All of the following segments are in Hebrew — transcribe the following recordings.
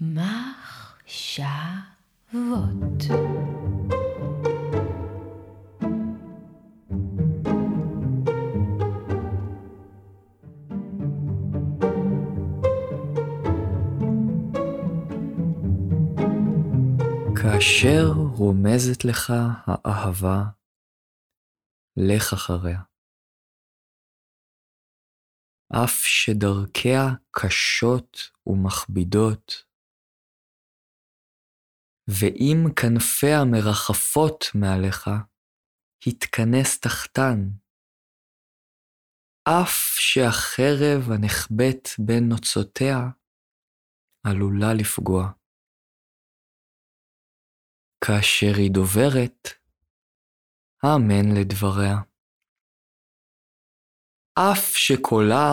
מחשבות. כאשר רומזת לך האהבה, לך אחריה. אף שדרכיה קשות ומכבידות, ואם כנפיה מרחפות מעליך, התכנס תחתן. אף שהחרב הנחבאת בין נוצותיה עלולה לפגוע. כאשר היא דוברת, האמן לדבריה. אף שקולה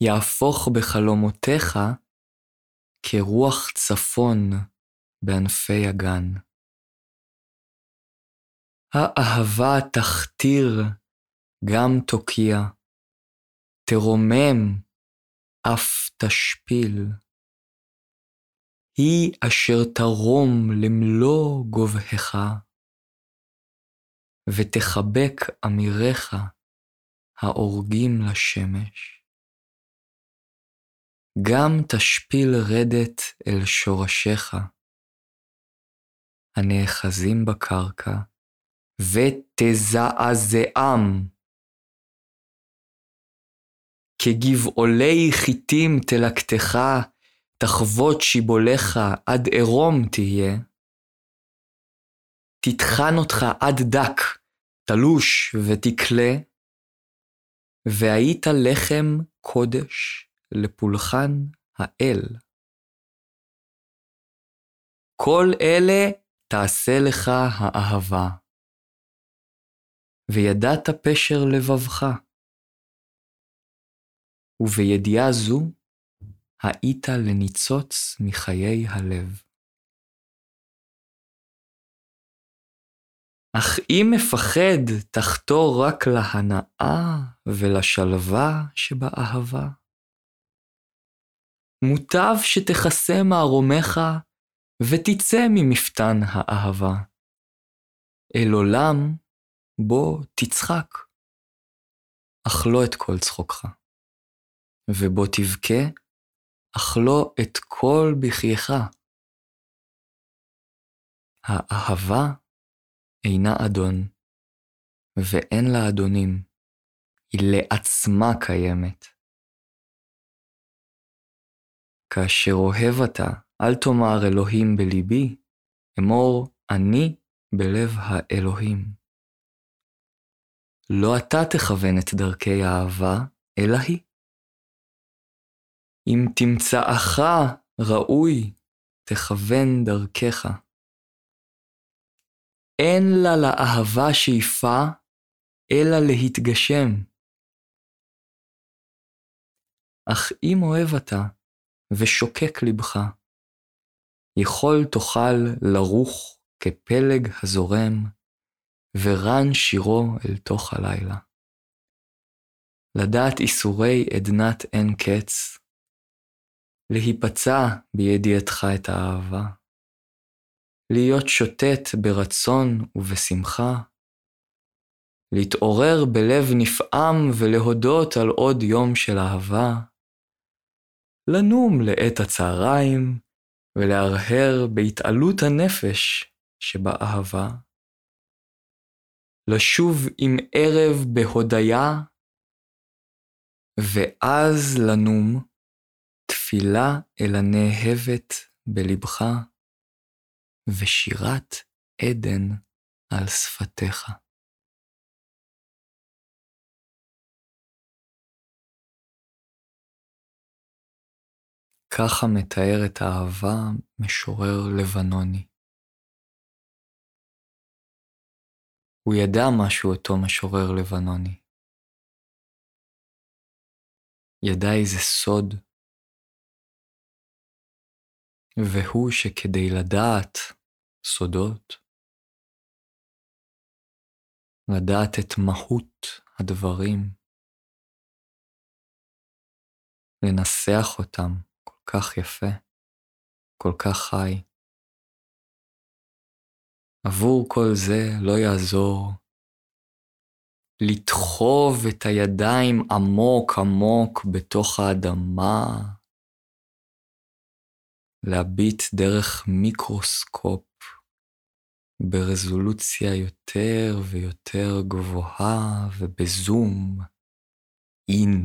יהפוך בחלומותיך כרוח צפון בענפי הגן. האהבה תכתיר, גם תוקיע, תרומם, אף תשפיל. היא אשר תרום למלוא גובהך, ותחבק אמיריך האורגים לשמש. גם תשפיל רדת אל שורשיך, הנאחזים בקרקע, ותזעזעם. כגבעולי חיטים תלקטך, תחבוט שיבולך עד עירום תהיה, תטחן אותך עד דק, תלוש ותקלה, והיית לחם קודש לפולחן האל. כל אלה תעשה לך האהבה, וידעת פשר לבבך. ובידיעה זו היית לניצוץ מחיי הלב. אך אם מפחד תחתור רק להנאה ולשלווה שבאהבה. מוטב שתכסה מערומיך ותצא ממפתן האהבה. אל עולם בו תצחק, אך לא את כל צחוקך, ובו תבכה אך לא את כל בחייך. האהבה אינה אדון, ואין לה אדונים, היא לעצמה קיימת. כאשר אוהב אתה, אל תאמר אלוהים בליבי, אמור אני בלב האלוהים. לא אתה תכוון את דרכי האהבה, אלא היא. אם תמצאך ראוי, תכוון דרכך. אין לה לאהבה שאיפה, אלא להתגשם. אך אם אוהב אתה, ושוקק לבך, יכול תוכל לרוך כפלג הזורם, ורן שירו אל תוך הלילה. לדעת איסורי עדנת אין קץ, להיפצע בידיעתך את האהבה, להיות שוטט ברצון ובשמחה, להתעורר בלב נפעם ולהודות על עוד יום של אהבה, לנום לעת הצהריים ולהרהר בהתעלות הנפש שבאהבה, לשוב עם ערב בהודיה, ואז לנום תפילה אל הנאהבת בלבך, ושירת עדן על שפתיך. ככה מתאר את האהבה משורר לבנוני. הוא ידע משהו אותו משורר לבנוני. ידע איזה סוד והוא שכדי לדעת סודות, לדעת את מהות הדברים, לנסח אותם כך יפה, כל כך חי. עבור כל זה לא יעזור לדחוב את הידיים עמוק עמוק בתוך האדמה, להביט דרך מיקרוסקופ ברזולוציה יותר ויותר גבוהה ובזום, אין,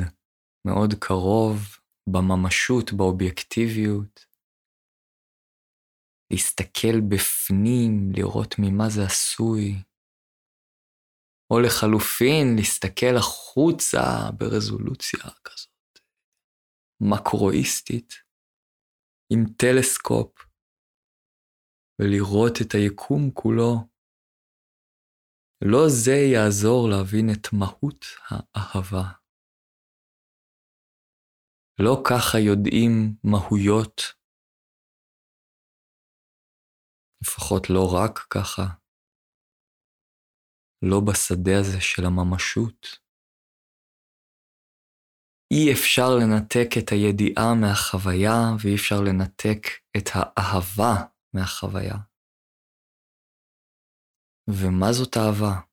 מאוד קרוב, בממשות, באובייקטיביות. להסתכל בפנים, לראות ממה זה עשוי. או לחלופין, להסתכל החוצה ברזולוציה כזאת מקרואיסטית, עם טלסקופ, ולראות את היקום כולו. לא זה יעזור להבין את מהות האהבה. לא ככה יודעים מהויות, לפחות לא רק ככה. לא בשדה הזה של הממשות. אי אפשר לנתק את הידיעה מהחוויה ואי אפשר לנתק את האהבה מהחוויה. ומה זאת אהבה?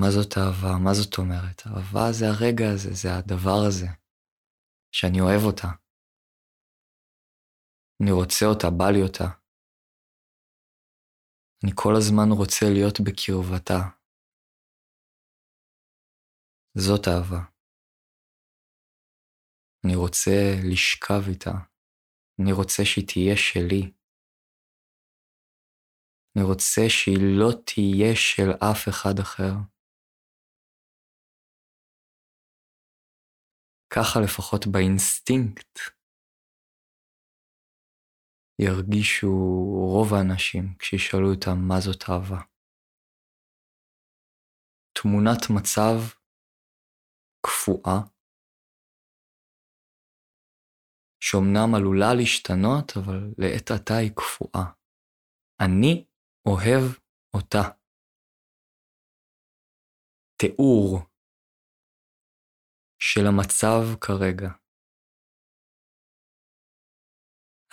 מה זאת אהבה? מה זאת אומרת? אהבה זה הרגע הזה, זה הדבר הזה, שאני אוהב אותה. אני רוצה אותה, בא לי אותה. אני כל הזמן רוצה להיות בקרבתה. זאת אהבה. אני רוצה לשכב איתה. אני רוצה שהיא תהיה שלי. אני רוצה שהיא לא תהיה של אף אחד אחר. ככה לפחות באינסטינקט ירגישו רוב האנשים כשישאלו אותם מה זאת אהבה. תמונת מצב קפואה, שאומנם עלולה להשתנות, אבל לעת עתה היא קפואה. אני אוהב אותה. תיאור של המצב כרגע.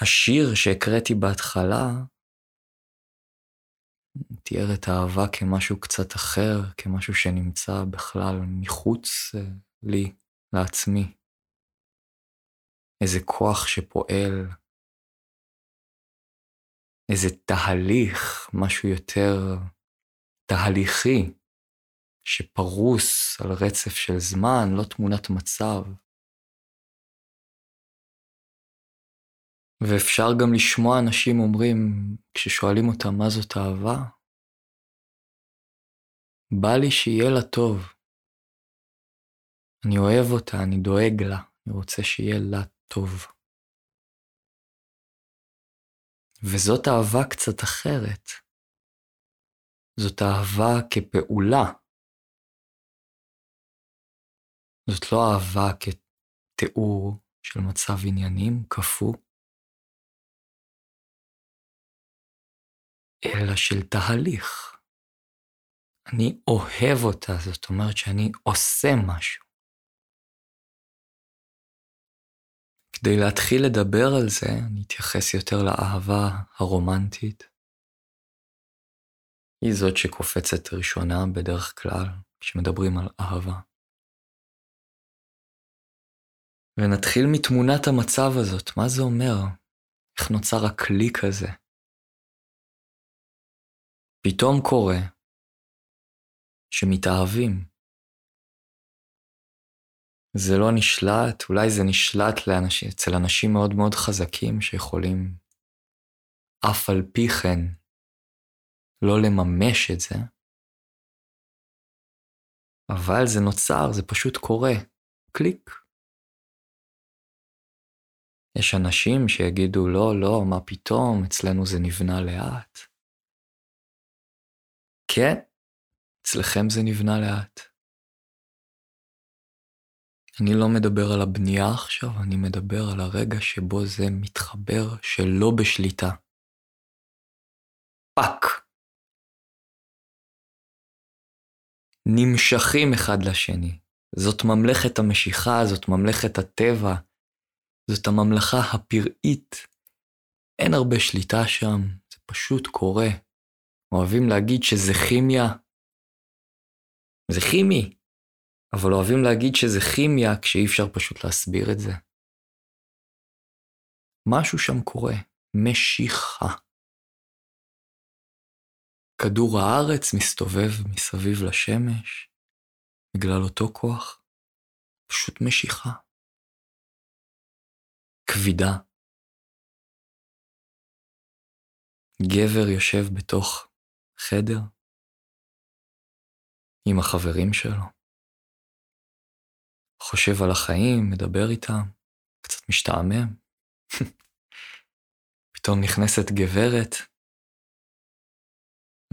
השיר שהקראתי בהתחלה תיאר את האהבה כמשהו קצת אחר, כמשהו שנמצא בכלל מחוץ אה, לי, לעצמי. איזה כוח שפועל, איזה תהליך, משהו יותר תהליכי, שפרוס על רצף של זמן, לא תמונת מצב. ואפשר גם לשמוע אנשים אומרים, כששואלים אותם מה זאת אהבה, בא לי שיהיה לה טוב. אני אוהב אותה, אני דואג לה, אני רוצה שיהיה לה טוב. וזאת אהבה קצת אחרת. זאת אהבה כפעולה. זאת לא אהבה כתיאור של מצב עניינים קפוא, אלא של תהליך. אני אוהב אותה, זאת אומרת שאני עושה משהו. כדי להתחיל לדבר על זה, אני אתייחס יותר לאהבה הרומנטית. היא זאת שקופצת ראשונה בדרך כלל כשמדברים על אהבה. ונתחיל מתמונת המצב הזאת, מה זה אומר? איך נוצר הקליק הזה? פתאום קורה שמתאהבים. זה לא נשלט, אולי זה נשלט לאנש... אצל אנשים מאוד מאוד חזקים שיכולים אף על פי כן לא לממש את זה, אבל זה נוצר, זה פשוט קורה. קליק. יש אנשים שיגידו, לא, לא, מה פתאום, אצלנו זה נבנה לאט. כן, אצלכם זה נבנה לאט. אני לא מדבר על הבנייה עכשיו, אני מדבר על הרגע שבו זה מתחבר שלא בשליטה. fuck. נמשכים אחד לשני. זאת ממלכת המשיכה, זאת ממלכת הטבע, זאת הממלכה הפראית. אין הרבה שליטה שם, זה פשוט קורה. אוהבים להגיד שזה כימיה. זה כימי, אבל אוהבים להגיד שזה כימיה כשאי אפשר פשוט להסביר את זה. משהו שם קורה, משיכה. כדור הארץ מסתובב מסביב לשמש בגלל אותו כוח, פשוט משיכה. כבידה. גבר יושב בתוך חדר עם החברים שלו, חושב על החיים, מדבר איתם, קצת משתעמם. פתאום נכנסת גברת,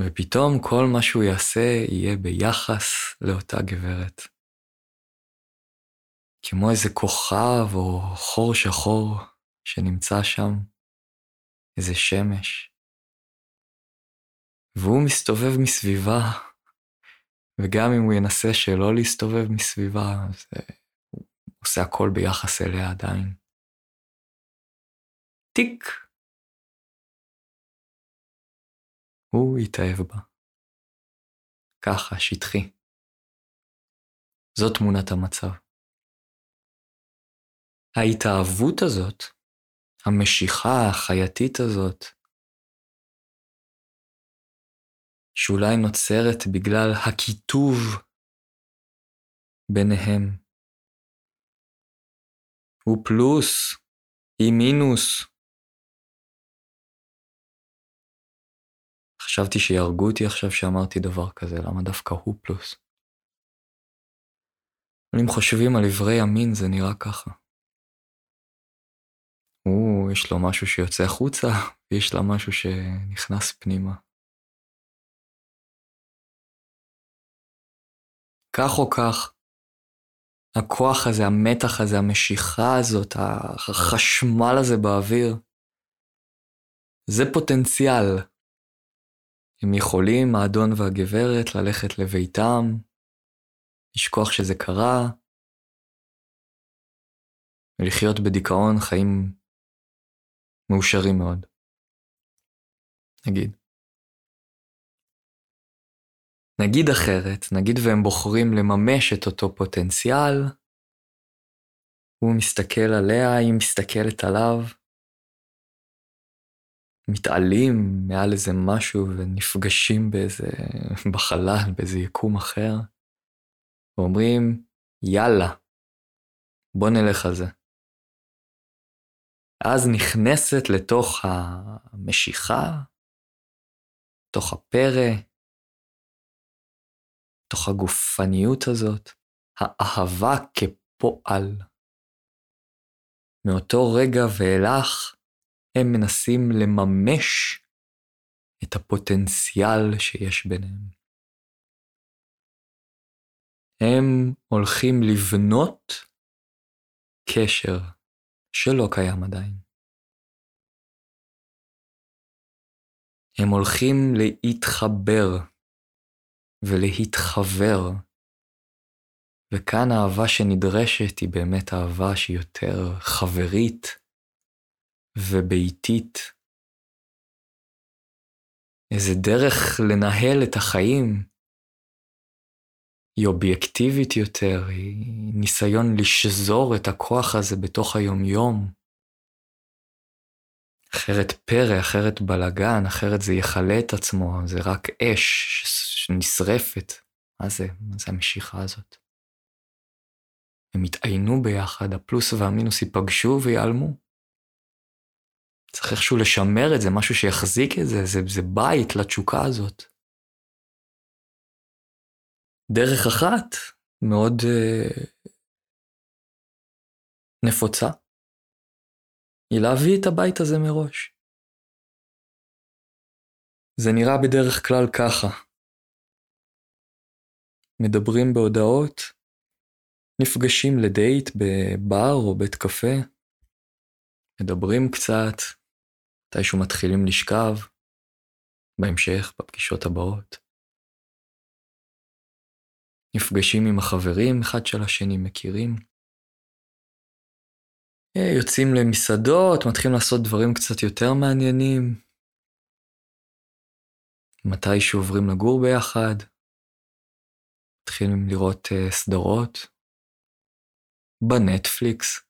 ופתאום כל מה שהוא יעשה יהיה ביחס לאותה גברת. כמו איזה כוכב או חור שחור שנמצא שם, איזה שמש. והוא מסתובב מסביבה, וגם אם הוא ינסה שלא להסתובב מסביבה, אז הוא עושה הכל ביחס אליה עדיין. טיק. הוא התאהב בה. ככה, שטחי. זאת תמונת המצב. ההתאהבות הזאת, המשיכה החייתית הזאת, שאולי נוצרת בגלל הקיטוב ביניהם. הוא פלוס, היא מינוס. חשבתי שיהרגו אותי עכשיו שאמרתי דבר כזה, למה דווקא הוא פלוס? אם חושבים על איברי המין זה נראה ככה. הוא, יש לו משהו שיוצא החוצה, ויש לה משהו שנכנס פנימה. כך או כך, הכוח הזה, המתח הזה, המשיכה הזאת, החשמל הזה באוויר, זה פוטנציאל. הם יכולים, האדון והגברת, ללכת לביתם, לשכוח שזה קרה, ולחיות בדיכאון חיים מאושרים מאוד. נגיד. נגיד אחרת, נגיד והם בוחרים לממש את אותו פוטנציאל, הוא מסתכל עליה, היא מסתכלת עליו, מתעלים מעל איזה משהו ונפגשים באיזה, בחלל, באיזה יקום אחר, ואומרים, יאללה, בוא נלך על זה. אז נכנסת לתוך המשיכה, לתוך הפרא, תוך הגופניות הזאת, האהבה כפועל. מאותו רגע ואילך הם מנסים לממש את הפוטנציאל שיש ביניהם. הם הולכים לבנות קשר שלא קיים עדיין. הם הולכים להתחבר ולהתחבר. וכאן האהבה שנדרשת היא באמת אהבה שהיא יותר חברית וביתית. איזה דרך לנהל את החיים. היא אובייקטיבית יותר, היא ניסיון לשזור את הכוח הזה בתוך היומיום. אחרת פרא, אחרת בלגן, אחרת זה יכלה את עצמו, זה רק אש שנשרפת. מה זה? מה זה המשיכה הזאת? הם יתעיינו ביחד, הפלוס והמינוס ייפגשו ויעלמו. צריך איכשהו לשמר את זה, משהו שיחזיק את זה, זה, זה בית לתשוקה הזאת. דרך אחת מאוד uh, נפוצה היא להביא את הבית הזה מראש. זה נראה בדרך כלל ככה. מדברים בהודעות, נפגשים לדייט בבר או בית קפה, מדברים קצת, מתישהו מתחילים לשכב, בהמשך, בפגישות הבאות. נפגשים עם החברים אחד של השני, מכירים. אה, יוצאים למסעדות, מתחילים לעשות דברים קצת יותר מעניינים. מתי שעוברים לגור ביחד, מתחילים לראות uh, סדרות בנטפליקס.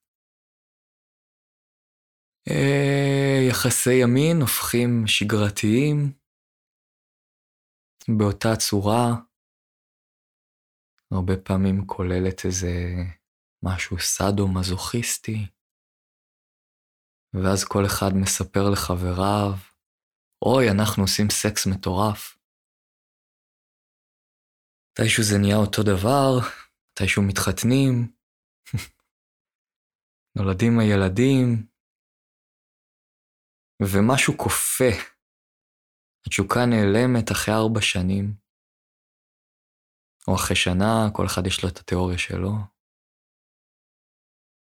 Uh, יחסי ימין הופכים שגרתיים באותה צורה, הרבה פעמים כוללת איזה משהו סאדו-מזוכיסטי, ואז כל אחד מספר לחבריו, אוי, אנחנו עושים סקס מטורף. מתישהו זה נהיה אותו דבר, מתישהו מתחתנים, נולדים הילדים, ומשהו כופה. התשוקה נעלמת אחרי ארבע שנים, או אחרי שנה, כל אחד יש לו את התיאוריה שלו.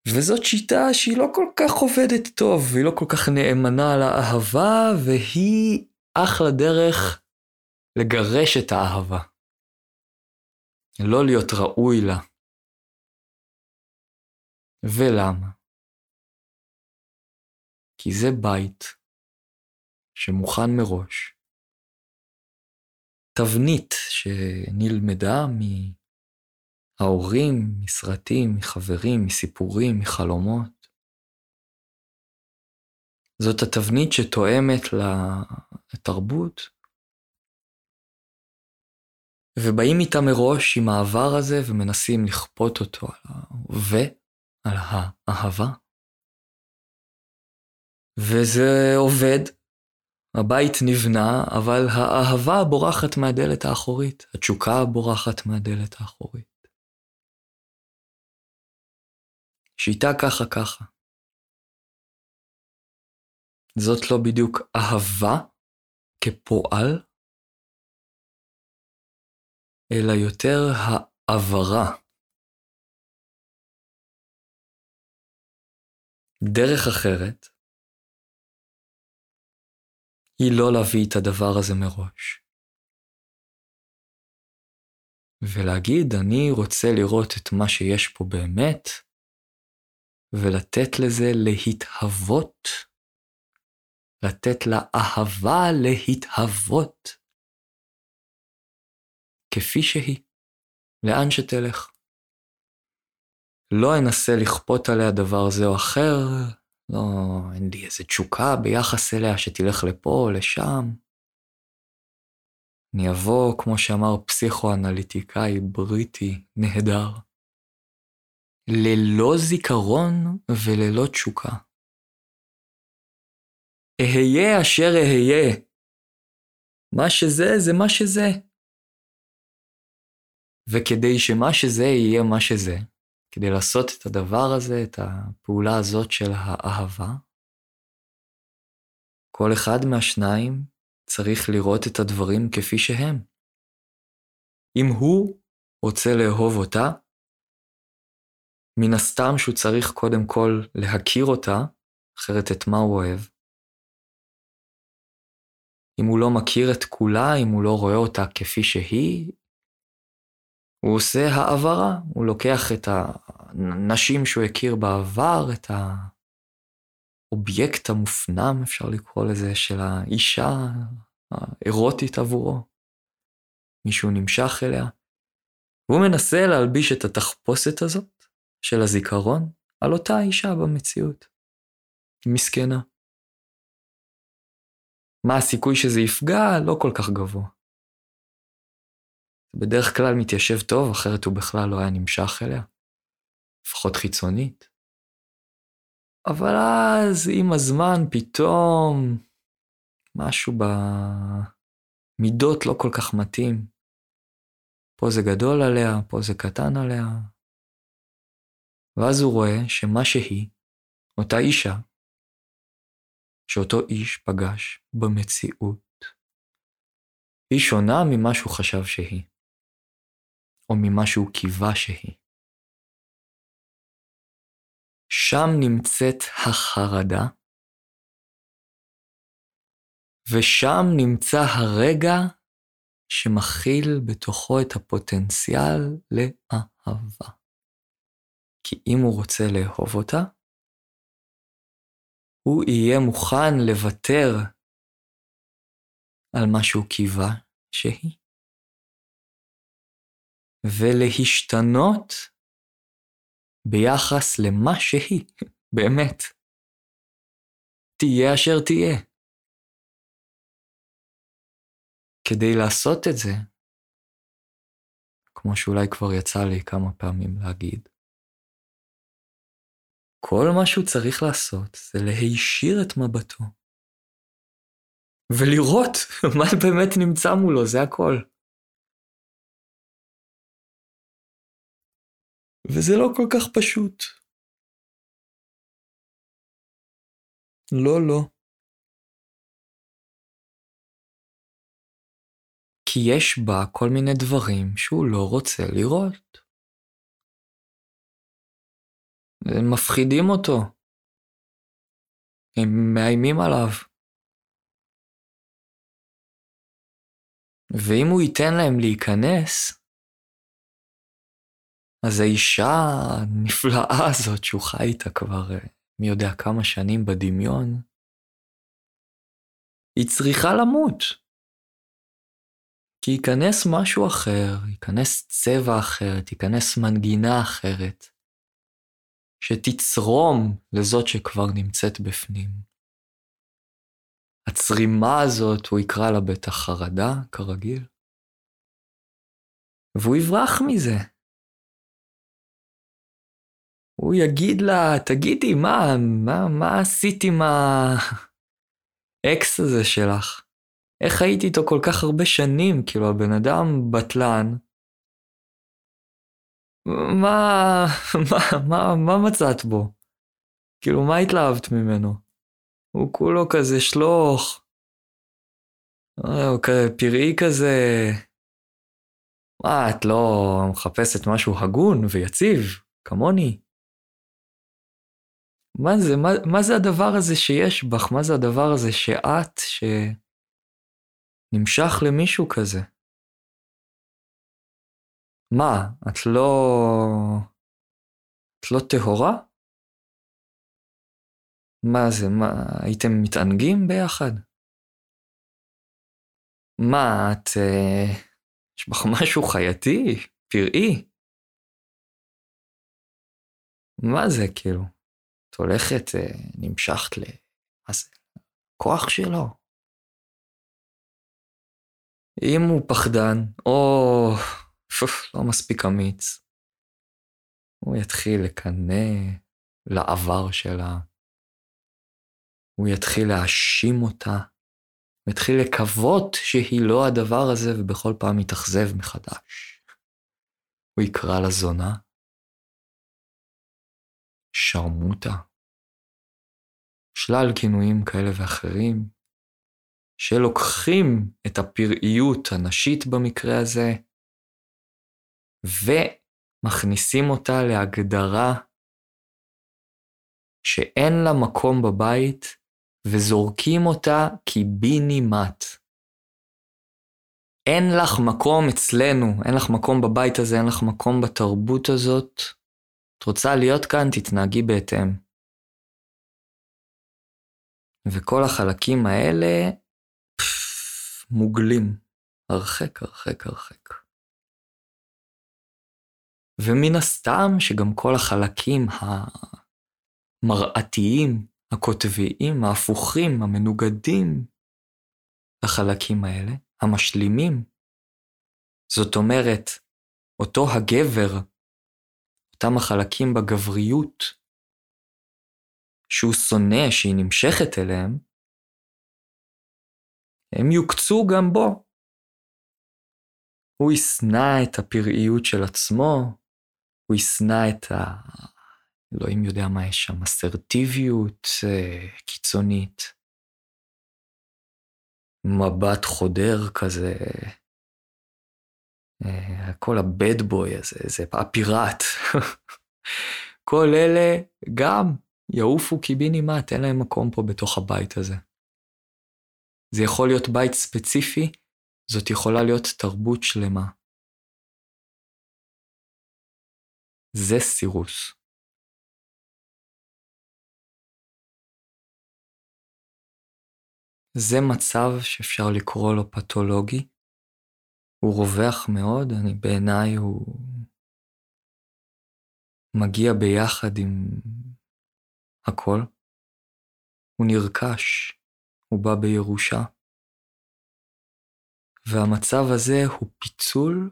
וזאת שיטה שהיא לא כל כך עובדת טוב, והיא לא כל כך נאמנה לאהבה, והיא אחלה דרך לגרש את האהבה. לא להיות ראוי לה. ולמה? כי זה בית שמוכן מראש, תבנית שנלמדה מההורים, מסרטים, מחברים, מסיפורים, מחלומות. זאת התבנית שתואמת לתרבות, ובאים איתה מראש עם העבר הזה ומנסים לכפות אותו על ההווה, על האהבה. וזה עובד, הבית נבנה, אבל האהבה בורחת מהדלת האחורית, התשוקה בורחת מהדלת האחורית. שיטה ככה ככה. זאת לא בדיוק אהבה כפועל, אלא יותר העברה. דרך אחרת היא לא להביא את הדבר הזה מראש. ולהגיד, אני רוצה לראות את מה שיש פה באמת, ולתת לזה להתהוות, לתת לאהבה להתהוות. כפי שהיא, לאן שתלך. לא אנסה לכפות עליה דבר זה או אחר, לא, אין לי איזה תשוקה ביחס אליה שתלך לפה או לשם. אני אבוא, כמו שאמר פסיכואנליטיקאי בריטי נהדר, ללא זיכרון וללא תשוקה. אהיה אשר אהיה. מה שזה, זה מה שזה. וכדי שמה שזה יהיה מה שזה, כדי לעשות את הדבר הזה, את הפעולה הזאת של האהבה, כל אחד מהשניים צריך לראות את הדברים כפי שהם. אם הוא רוצה לאהוב אותה, מן הסתם שהוא צריך קודם כל להכיר אותה, אחרת את מה הוא אוהב. אם הוא לא מכיר את כולה, אם הוא לא רואה אותה כפי שהיא, הוא עושה העברה, הוא לוקח את הנשים שהוא הכיר בעבר, את האובייקט המופנם, אפשר לקרוא לזה, של האישה האירוטית עבורו. מישהו נמשך אליה, והוא מנסה להלביש את התחפושת הזאת של הזיכרון על אותה אישה במציאות. מסכנה. מה הסיכוי שזה יפגע? לא כל כך גבוה. בדרך כלל מתיישב טוב, אחרת הוא בכלל לא היה נמשך אליה, לפחות חיצונית. אבל אז עם הזמן פתאום משהו במידות לא כל כך מתאים. פה זה גדול עליה, פה זה קטן עליה. ואז הוא רואה שמה שהיא, אותה אישה, שאותו איש פגש במציאות, היא שונה ממה שהוא חשב שהיא. או ממה שהוא קיווה שהיא. שם נמצאת החרדה, ושם נמצא הרגע שמכיל בתוכו את הפוטנציאל לאהבה. כי אם הוא רוצה לאהוב אותה, הוא יהיה מוכן לוותר על מה שהוא קיווה שהיא, ולהשתנות ביחס למה שהיא, באמת. תהיה אשר תהיה. כדי לעשות את זה, כמו שאולי כבר יצא לי כמה פעמים להגיד, כל מה שהוא צריך לעשות זה להישיר את מבטו. ולראות מה באמת נמצא מולו, זה הכל. וזה לא כל כך פשוט. לא, לא. כי יש בה כל מיני דברים שהוא לא רוצה לראות. הם מפחידים אותו. הם מאיימים עליו. ואם הוא ייתן להם להיכנס, אז האישה הנפלאה הזאת שהוא חי איתה כבר אה, מי יודע כמה שנים בדמיון, היא צריכה למות. כי ייכנס משהו אחר, ייכנס צבע אחרת, ייכנס מנגינה אחרת, שתצרום לזאת שכבר נמצאת בפנים. הצרימה הזאת, הוא יקרא לה בטח חרדה, כרגיל, והוא יברח מזה. הוא יגיד לה, תגידי, מה, מה, מה עשית עם האקס הזה שלך? איך הייתי איתו כל כך הרבה שנים? כאילו, הבן אדם בטלן. מה, מה, מה, מה מצאת בו? כאילו, מה התלהבת ממנו? הוא כולו כזה שלוך. הוא כזה פראי כזה. מה, את לא מחפשת משהו הגון ויציב, כמוני? מה זה, מה, מה זה הדבר הזה שיש בך? מה זה הדבר הזה שאת, שנמשך למישהו כזה? מה, את לא... את לא טהורה? מה זה, מה, הייתם מתענגים ביחד? מה, את... אה, יש בך משהו חייתי, פראי? מה זה, כאילו? הולכת, אה, נמשכת ל... זה? כוח שלו. אם הוא פחדן, או לא מספיק אמיץ, הוא יתחיל לקנא לעבר שלה, הוא יתחיל להאשים אותה, הוא יתחיל לקוות שהיא לא הדבר הזה, ובכל פעם יתאכזב מחדש. הוא יקרא לה זונה, שרמוטה, שלל כינויים כאלה ואחרים, שלוקחים את הפראיות הנשית במקרה הזה, ומכניסים אותה להגדרה שאין לה מקום בבית, וזורקים אותה קיבינימט. אין לך מקום אצלנו, אין לך מקום בבית הזה, אין לך מקום בתרבות הזאת, את רוצה להיות כאן, תתנהגי בהתאם. וכל החלקים האלה פפ, מוגלים, הרחק, הרחק, הרחק. ומן הסתם שגם כל החלקים המראתיים, הקוטביים, ההפוכים, המנוגדים לחלקים האלה, המשלימים, זאת אומרת, אותו הגבר אותם החלקים בגבריות שהוא שונא, שהיא נמשכת אליהם, הם יוקצו גם בו. הוא ישנא את הפראיות של עצמו, הוא ישנא את ה... אלוהים יודע מה יש שם, אסרטיביות אה, קיצונית, מבט חודר כזה, כל הבד בוי הזה, זה הפיראט. כל אלה גם יעופו קיבינימט, אין להם מקום פה בתוך הבית הזה. זה יכול להיות בית ספציפי, זאת יכולה להיות תרבות שלמה. זה סירוס. זה מצב שאפשר לקרוא לו פתולוגי. הוא רווח מאוד, אני בעיניי הוא מגיע ביחד עם הכל. הוא נרכש, הוא בא בירושה. והמצב הזה הוא פיצול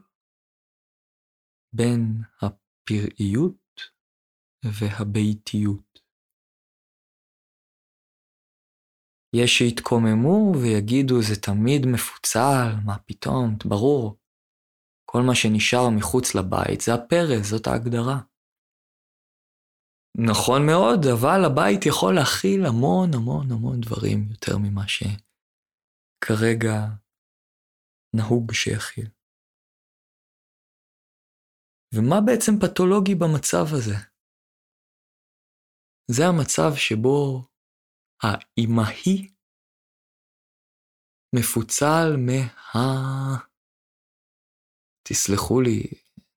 בין הפראיות והביתיות. יש שיתקוממו ויגידו זה תמיד מפוצל, מה פתאום, ברור. כל מה שנשאר מחוץ לבית זה הפרס, זאת ההגדרה. נכון מאוד, אבל הבית יכול להכיל המון המון המון דברים יותר ממה שכרגע נהוג שיכיל. ומה בעצם פתולוגי במצב הזה? זה המצב שבו האימהי מפוצל מה... תסלחו לי,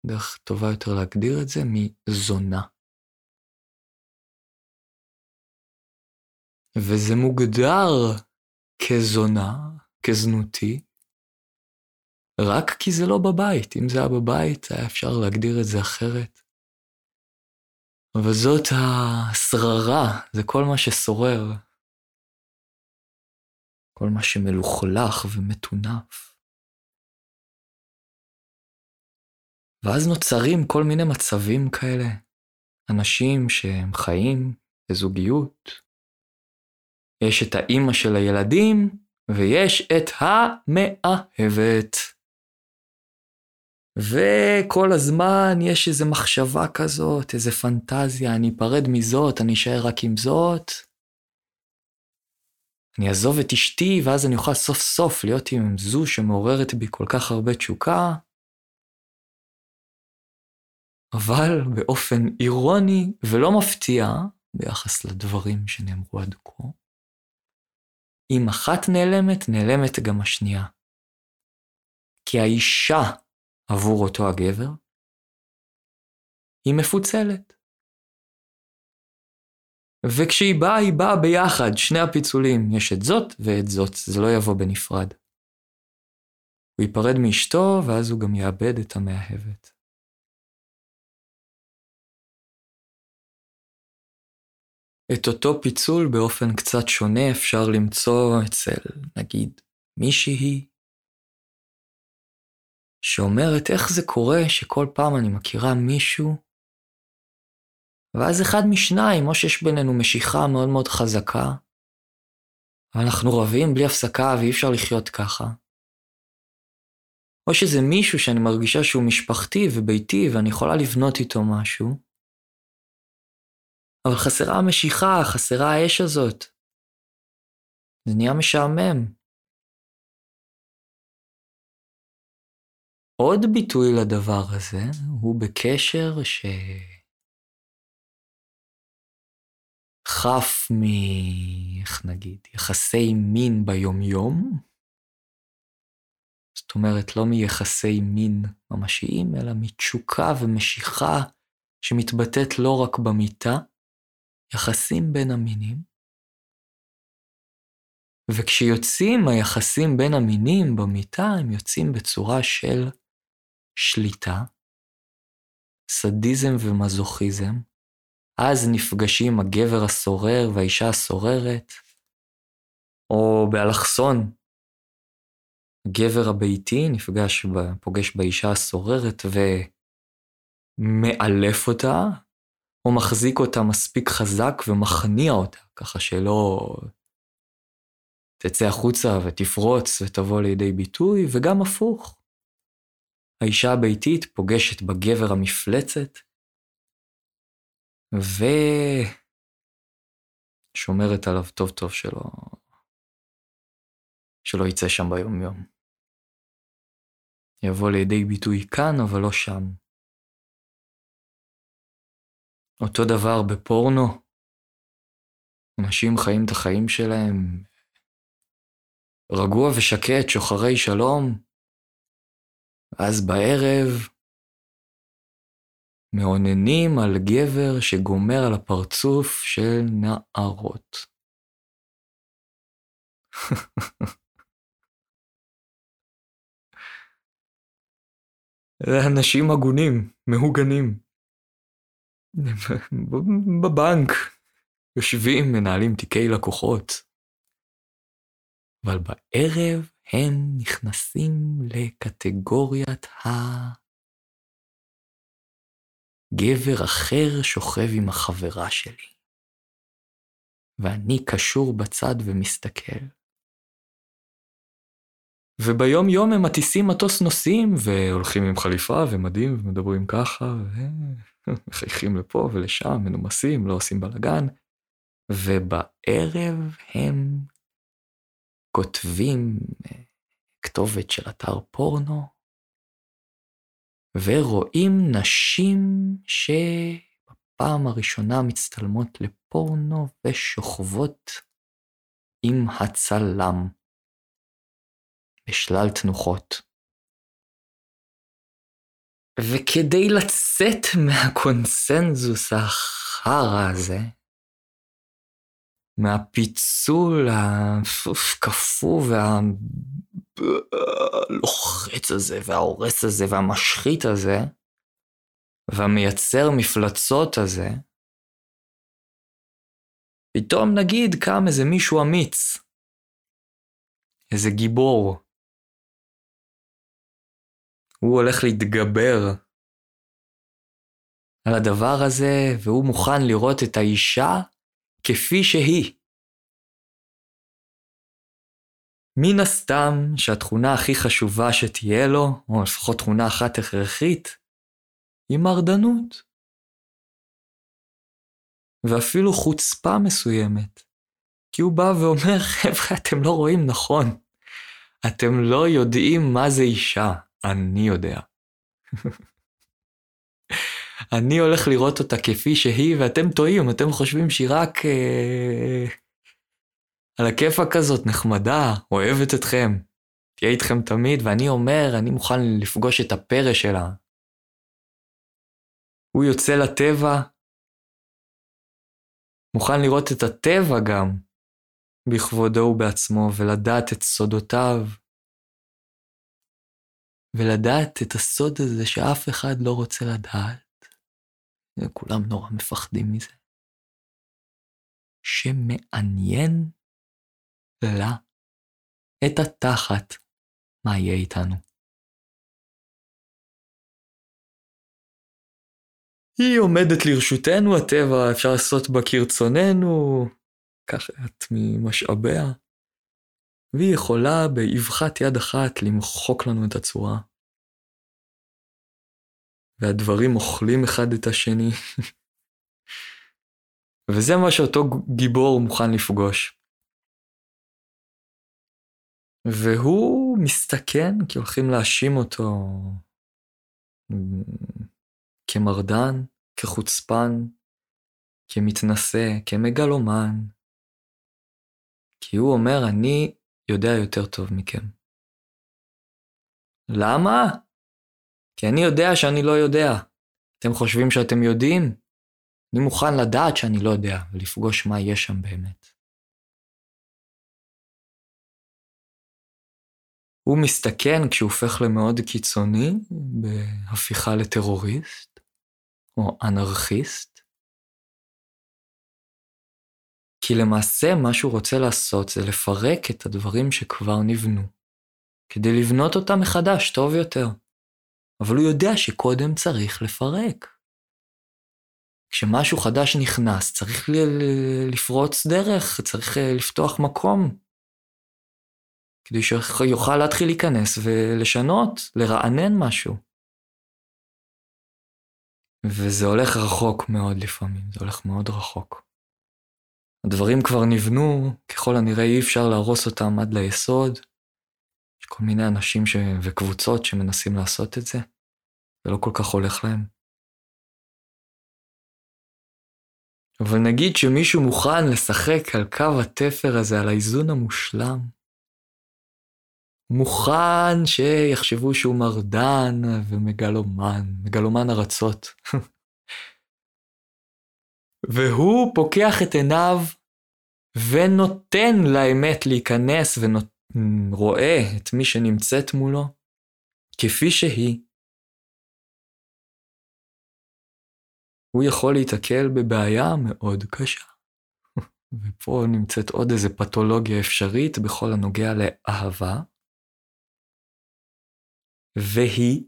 דרך טובה יותר להגדיר את זה, מזונה. וזה מוגדר כזונה, כזנותי, רק כי זה לא בבית. אם זה היה בבית, היה אפשר להגדיר את זה אחרת. אבל זאת השררה, זה כל מה ששורר. כל מה שמלוכלך ומטונף. ואז נוצרים כל מיני מצבים כאלה. אנשים שהם חיים בזוגיות, יש את האימא של הילדים, ויש את המאהבת. וכל הזמן יש איזו מחשבה כזאת, איזו פנטזיה, אני אפרד מזאת, אני אשאר רק עם זאת. אני אעזוב את אשתי, ואז אני אוכל סוף סוף להיות עם זו שמעוררת בי כל כך הרבה תשוקה. אבל באופן אירוני ולא מפתיע, ביחס לדברים שנאמרו עד כה, אם אחת נעלמת, נעלמת גם השנייה. כי האישה עבור אותו הגבר, היא מפוצלת. וכשהיא באה, היא באה ביחד, שני הפיצולים, יש את זאת ואת זאת, זה לא יבוא בנפרד. הוא ייפרד מאשתו, ואז הוא גם יאבד את המאהבת. את אותו פיצול באופן קצת שונה אפשר למצוא אצל, נגיד, מישהי שאומרת איך זה קורה שכל פעם אני מכירה מישהו, ואז אחד משניים, או שיש בינינו משיכה מאוד מאוד חזקה, ואנחנו רבים בלי הפסקה ואי אפשר לחיות ככה, או שזה מישהו שאני מרגישה שהוא משפחתי וביתי ואני יכולה לבנות איתו משהו, אבל חסרה המשיכה, חסרה האש הזאת. זה נהיה משעמם. עוד ביטוי לדבר הזה הוא בקשר שחף מ... איך נגיד? יחסי מין ביומיום. זאת אומרת, לא מיחסי מין ממשיים, אלא מתשוקה ומשיכה שמתבטאת לא רק במיטה, יחסים בין המינים. וכשיוצאים היחסים בין המינים במיטה, הם יוצאים בצורה של שליטה, סדיזם ומזוכיזם, אז נפגשים הגבר הסורר והאישה הסוררת, או באלכסון, הגבר הביתי נפגש, פוגש באישה הסוררת ומאלף אותה, או מחזיק אותה מספיק חזק ומכניע אותה, ככה שלא תצא החוצה ותפרוץ ותבוא לידי ביטוי, וגם הפוך. האישה הביתית פוגשת בגבר המפלצת, ושומרת עליו טוב טוב שלא, שלא יצא שם ביום יום. יבוא לידי ביטוי כאן, אבל לא שם. אותו דבר בפורנו. אנשים חיים את החיים שלהם רגוע ושקט, שוחרי שלום, אז בערב מאוננים על גבר שגומר על הפרצוף של נערות. אנשים הגונים, מהוגנים. בבנק, יושבים, מנהלים תיקי לקוחות. אבל בערב הם נכנסים לקטגוריית ה... גבר אחר שוכב עם החברה שלי, ואני קשור בצד ומסתכל. וביום יום הם מטיסים מטוס נוסעים, והולכים עם חליפה ומדים, ומדברים ככה, ומחייכים לפה ולשם, מנומסים, לא עושים בלאגן. ובערב הם כותבים אה, כתובת של אתר פורנו, ורואים נשים שבפעם הראשונה מצטלמות לפורנו ושוכבות עם הצלם בשלל תנוחות. וכדי לצאת מהקונסנזוס החרא הזה, מהפיצול הקפוא והלוחץ הזה וההורס הזה והמשחית הזה, והמייצר מפלצות הזה, פתאום נגיד קם איזה מישהו אמיץ, איזה גיבור. הוא הולך להתגבר על הדבר הזה, והוא מוכן לראות את האישה כפי שהיא. מן הסתם שהתכונה הכי חשובה שתהיה לו, או לפחות תכונה אחת הכרחית, היא מרדנות. ואפילו חוצפה מסוימת. כי הוא בא ואומר, חבר'ה, אתם לא רואים נכון. אתם לא יודעים מה זה אישה, אני יודע. אני הולך לראות אותה כפי שהיא, ואתם טועים, אתם חושבים שהיא רק אה, על הכיפה כזאת, נחמדה, אוהבת אתכם, תהיה איתכם תמיד, ואני אומר, אני מוכן לפגוש את הפרא שלה. הוא יוצא לטבע, מוכן לראות את הטבע גם, בכבודו ובעצמו, ולדעת את סודותיו, ולדעת את הסוד הזה שאף אחד לא רוצה לדעת. כולם נורא מפחדים מזה. שמעניין לה את התחת מה יהיה איתנו. היא עומדת לרשותנו, הטבע, אפשר לעשות בה כרצוננו, את ממשאביה, והיא יכולה באבחת יד אחת למחוק לנו את הצורה. והדברים אוכלים אחד את השני. וזה מה שאותו גיבור מוכן לפגוש. והוא מסתכן כי הולכים להאשים אותו כמרדן, כחוצפן, כמתנשא, כמגלומן. כי הוא אומר, אני יודע יותר טוב מכם. למה? כי אני יודע שאני לא יודע. אתם חושבים שאתם יודעים? אני מוכן לדעת שאני לא יודע, ולפגוש מה יש שם באמת. הוא מסתכן כשהוא הופך למאוד קיצוני בהפיכה לטרוריסט או אנרכיסט. כי למעשה מה שהוא רוצה לעשות זה לפרק את הדברים שכבר נבנו, כדי לבנות אותם מחדש טוב יותר. אבל הוא יודע שקודם צריך לפרק. כשמשהו חדש נכנס, צריך לפרוץ דרך, צריך אה, לפתוח מקום. כדי שיוכל להתחיל להיכנס ולשנות, לרענן משהו. וזה הולך רחוק מאוד לפעמים, זה הולך מאוד רחוק. הדברים כבר נבנו, ככל הנראה אי אפשר להרוס אותם עד ליסוד, כל מיני אנשים ש... וקבוצות שמנסים לעשות את זה, ולא כל כך הולך להם. אבל נגיד שמישהו מוכן לשחק על קו התפר הזה, על האיזון המושלם, מוכן שיחשבו שהוא מרדן ומגלומן, מגלומן ארצות. והוא פוקח את עיניו ונותן לאמת להיכנס ורואה את מי שנמצאת מולו כפי שהיא, הוא יכול להיתקל בבעיה מאוד קשה. ופה נמצאת עוד איזה פתולוגיה אפשרית בכל הנוגע לאהבה, והיא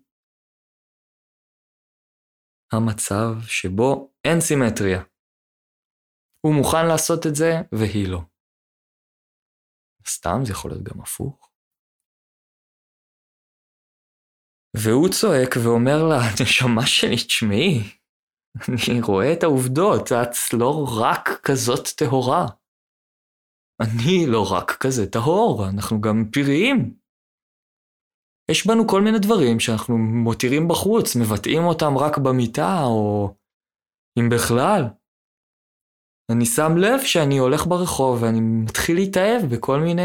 המצב שבו אין סימטריה. הוא מוכן לעשות את זה והיא לא. סתם זה יכול להיות גם הפוך. והוא צועק ואומר לה, נשמה שלי, תשמעי, אני רואה את העובדות, את לא רק כזאת טהורה. אני לא רק כזה טהור, אנחנו גם פיריים. יש בנו כל מיני דברים שאנחנו מותירים בחוץ, מבטאים אותם רק במיטה, או אם בכלל. אני שם לב שאני הולך ברחוב ואני מתחיל להתאהב בכל מיני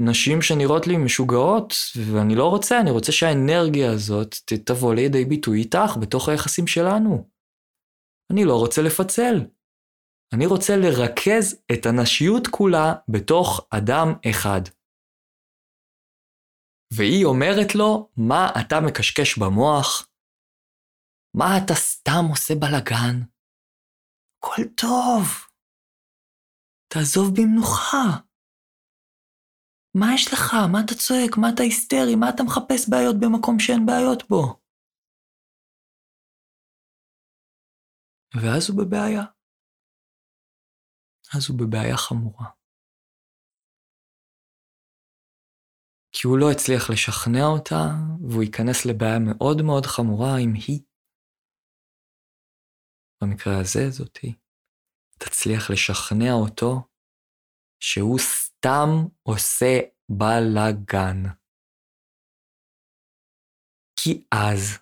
נשים שנראות לי משוגעות, ואני לא רוצה, אני רוצה שהאנרגיה הזאת תבוא לידי ביטוי איתך בתוך היחסים שלנו. אני לא רוצה לפצל. אני רוצה לרכז את הנשיות כולה בתוך אדם אחד. והיא אומרת לו, מה אתה מקשקש במוח? מה אתה סתם עושה בלאגן? הכל טוב. תעזוב במנוחה. מה יש לך? מה אתה צועק? מה אתה היסטרי? מה אתה מחפש בעיות במקום שאין בעיות בו? ואז הוא בבעיה. אז הוא בבעיה חמורה. כי הוא לא הצליח לשכנע אותה, והוא ייכנס לבעיה מאוד מאוד חמורה עם היא. במקרה הזה זאתי, תצליח לשכנע אותו שהוא סתם עושה בלאגן. כי אז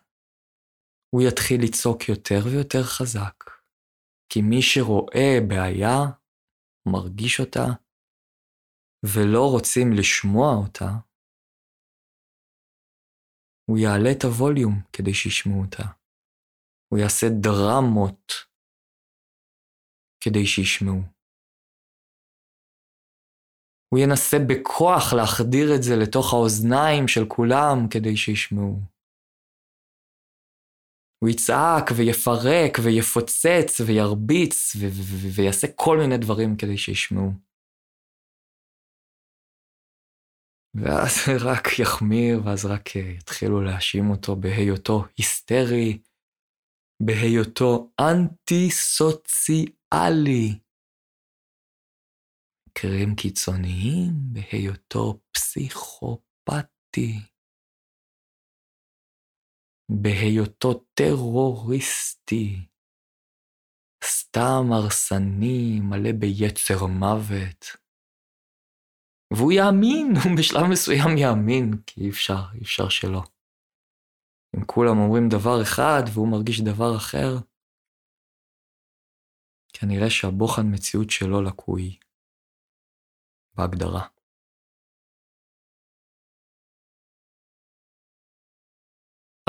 הוא יתחיל לצעוק יותר ויותר חזק, כי מי שרואה בעיה, מרגיש אותה, ולא רוצים לשמוע אותה, הוא יעלה את הווליום כדי שישמעו אותה. הוא יעשה דרמות כדי שישמעו. הוא ינסה בכוח להחדיר את זה לתוך האוזניים של כולם כדי שישמעו. הוא יצעק ויפרק ויפוצץ וירביץ ו- ו- ויעשה כל מיני דברים כדי שישמעו. ואז רק יחמיר, ואז רק יתחילו להאשים אותו בהיותו היסטרי, בהיותו אנטי-סוציאלי. מקרים קיצוניים בהיותו פסיכופתי, בהיותו טרוריסטי, סתם הרסני, מלא ביצר מוות. והוא יאמין, הוא בשלב מסוים יאמין, כי אי אפשר, אי אפשר שלא. אם כולם אומרים דבר אחד והוא מרגיש דבר אחר, כנראה שהבוחן מציאות שלו לקוי. בהגדרה.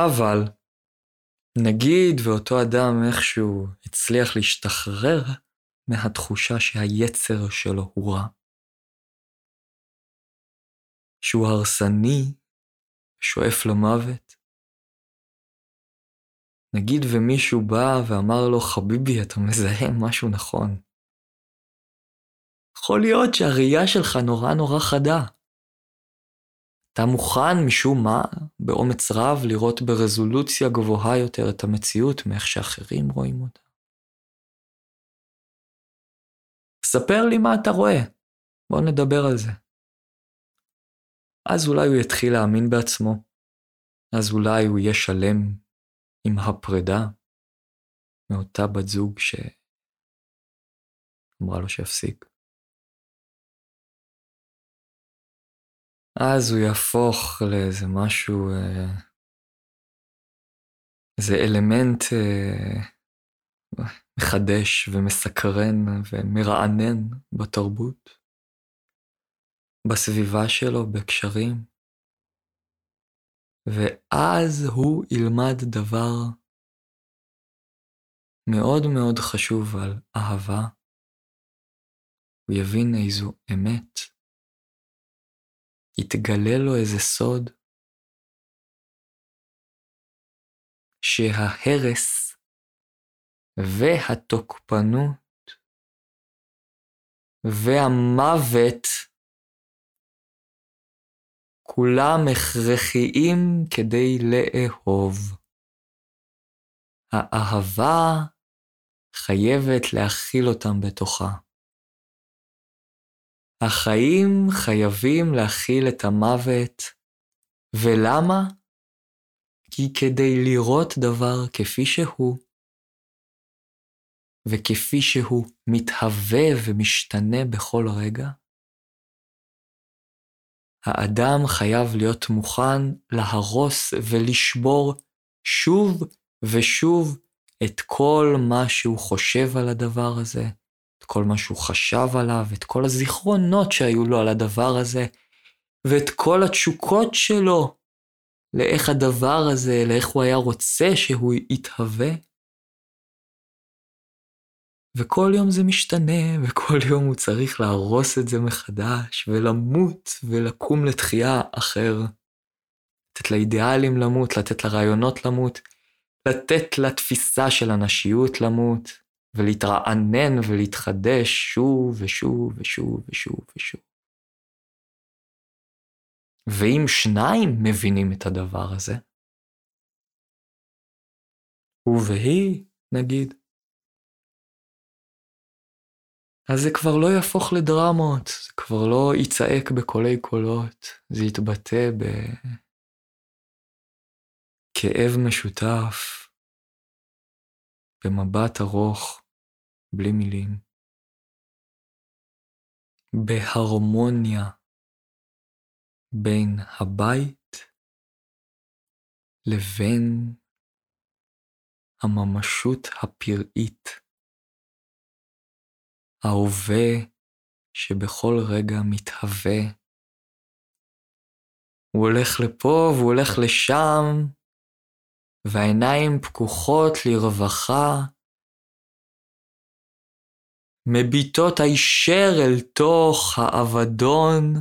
אבל נגיד ואותו אדם איכשהו הצליח להשתחרר מהתחושה שהיצר שלו הוא רע, שהוא הרסני, שואף למוות. נגיד ומישהו בא ואמר לו, חביבי, אתה מזהה משהו נכון. יכול להיות שהראייה שלך נורא נורא חדה. אתה מוכן משום מה, באומץ רב, לראות ברזולוציה גבוהה יותר את המציאות מאיך שאחרים רואים אותה. ספר לי מה אתה רואה, בוא נדבר על זה. אז אולי הוא יתחיל להאמין בעצמו, אז אולי הוא יהיה שלם עם הפרידה מאותה בת זוג שאמרה לו שיפסיק. אז הוא יהפוך לאיזה משהו, אה, איזה אלמנט אה, מחדש ומסקרן ומרענן בתרבות, בסביבה שלו, בקשרים, ואז הוא ילמד דבר מאוד מאוד חשוב על אהבה, הוא יבין איזו אמת. יתגלה לו איזה סוד, שההרס והתוקפנות והמוות כולם הכרחיים כדי לאהוב. האהבה חייבת להכיל אותם בתוכה. החיים חייבים להכיל את המוות, ולמה? כי כדי לראות דבר כפי שהוא, וכפי שהוא מתהווה ומשתנה בכל רגע, האדם חייב להיות מוכן להרוס ולשבור שוב ושוב את כל מה שהוא חושב על הדבר הזה, את כל מה שהוא חשב עליו, את כל הזיכרונות שהיו לו על הדבר הזה, ואת כל התשוקות שלו לאיך הדבר הזה, לאיך הוא היה רוצה שהוא יתהווה. וכל יום זה משתנה, וכל יום הוא צריך להרוס את זה מחדש, ולמות ולקום לתחייה אחר. לתת לאידיאלים למות, לתת לרעיונות למות, לתת לתפיסה של הנשיות למות, ולהתרענן ולהתחדש שוב ושוב ושוב ושוב ושוב. ואם שניים מבינים את הדבר הזה, הוא והיא, נגיד, אז זה כבר לא יהפוך לדרמות, זה כבר לא יצעק בקולי קולות, זה יתבטא בכאב משותף, במבט ארוך, בלי מילים, בהרמוניה בין הבית לבין הממשות הפראית. ההווה שבכל רגע מתהווה. הוא הולך לפה והוא הולך לשם, והעיניים פקוחות לרווחה, מביטות הישר אל תוך האבדון,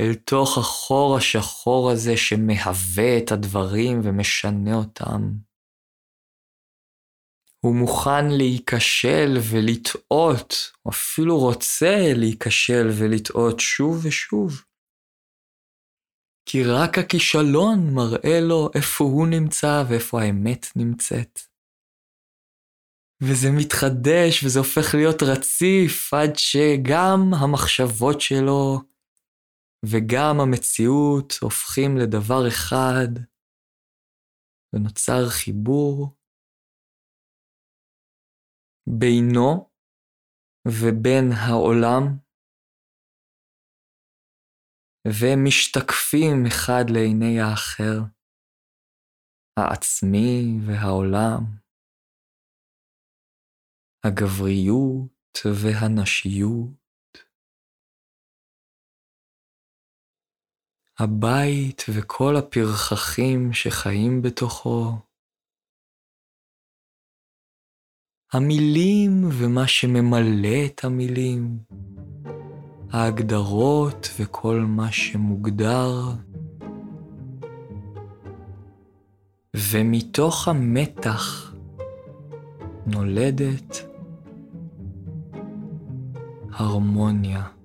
אל תוך החור השחור הזה שמהווה את הדברים ומשנה אותם. הוא מוכן להיכשל ולטעות, או אפילו רוצה להיכשל ולטעות שוב ושוב. כי רק הכישלון מראה לו איפה הוא נמצא ואיפה האמת נמצאת. וזה מתחדש וזה הופך להיות רציף עד שגם המחשבות שלו וגם המציאות הופכים לדבר אחד, ונוצר חיבור בינו ובין העולם, ומשתקפים אחד לעיני האחר, העצמי והעולם, הגבריות והנשיות, הבית וכל הפרחחים שחיים בתוכו, המילים ומה שממלא את המילים, ההגדרות וכל מה שמוגדר. ומתוך המתח נולדת הרמוניה.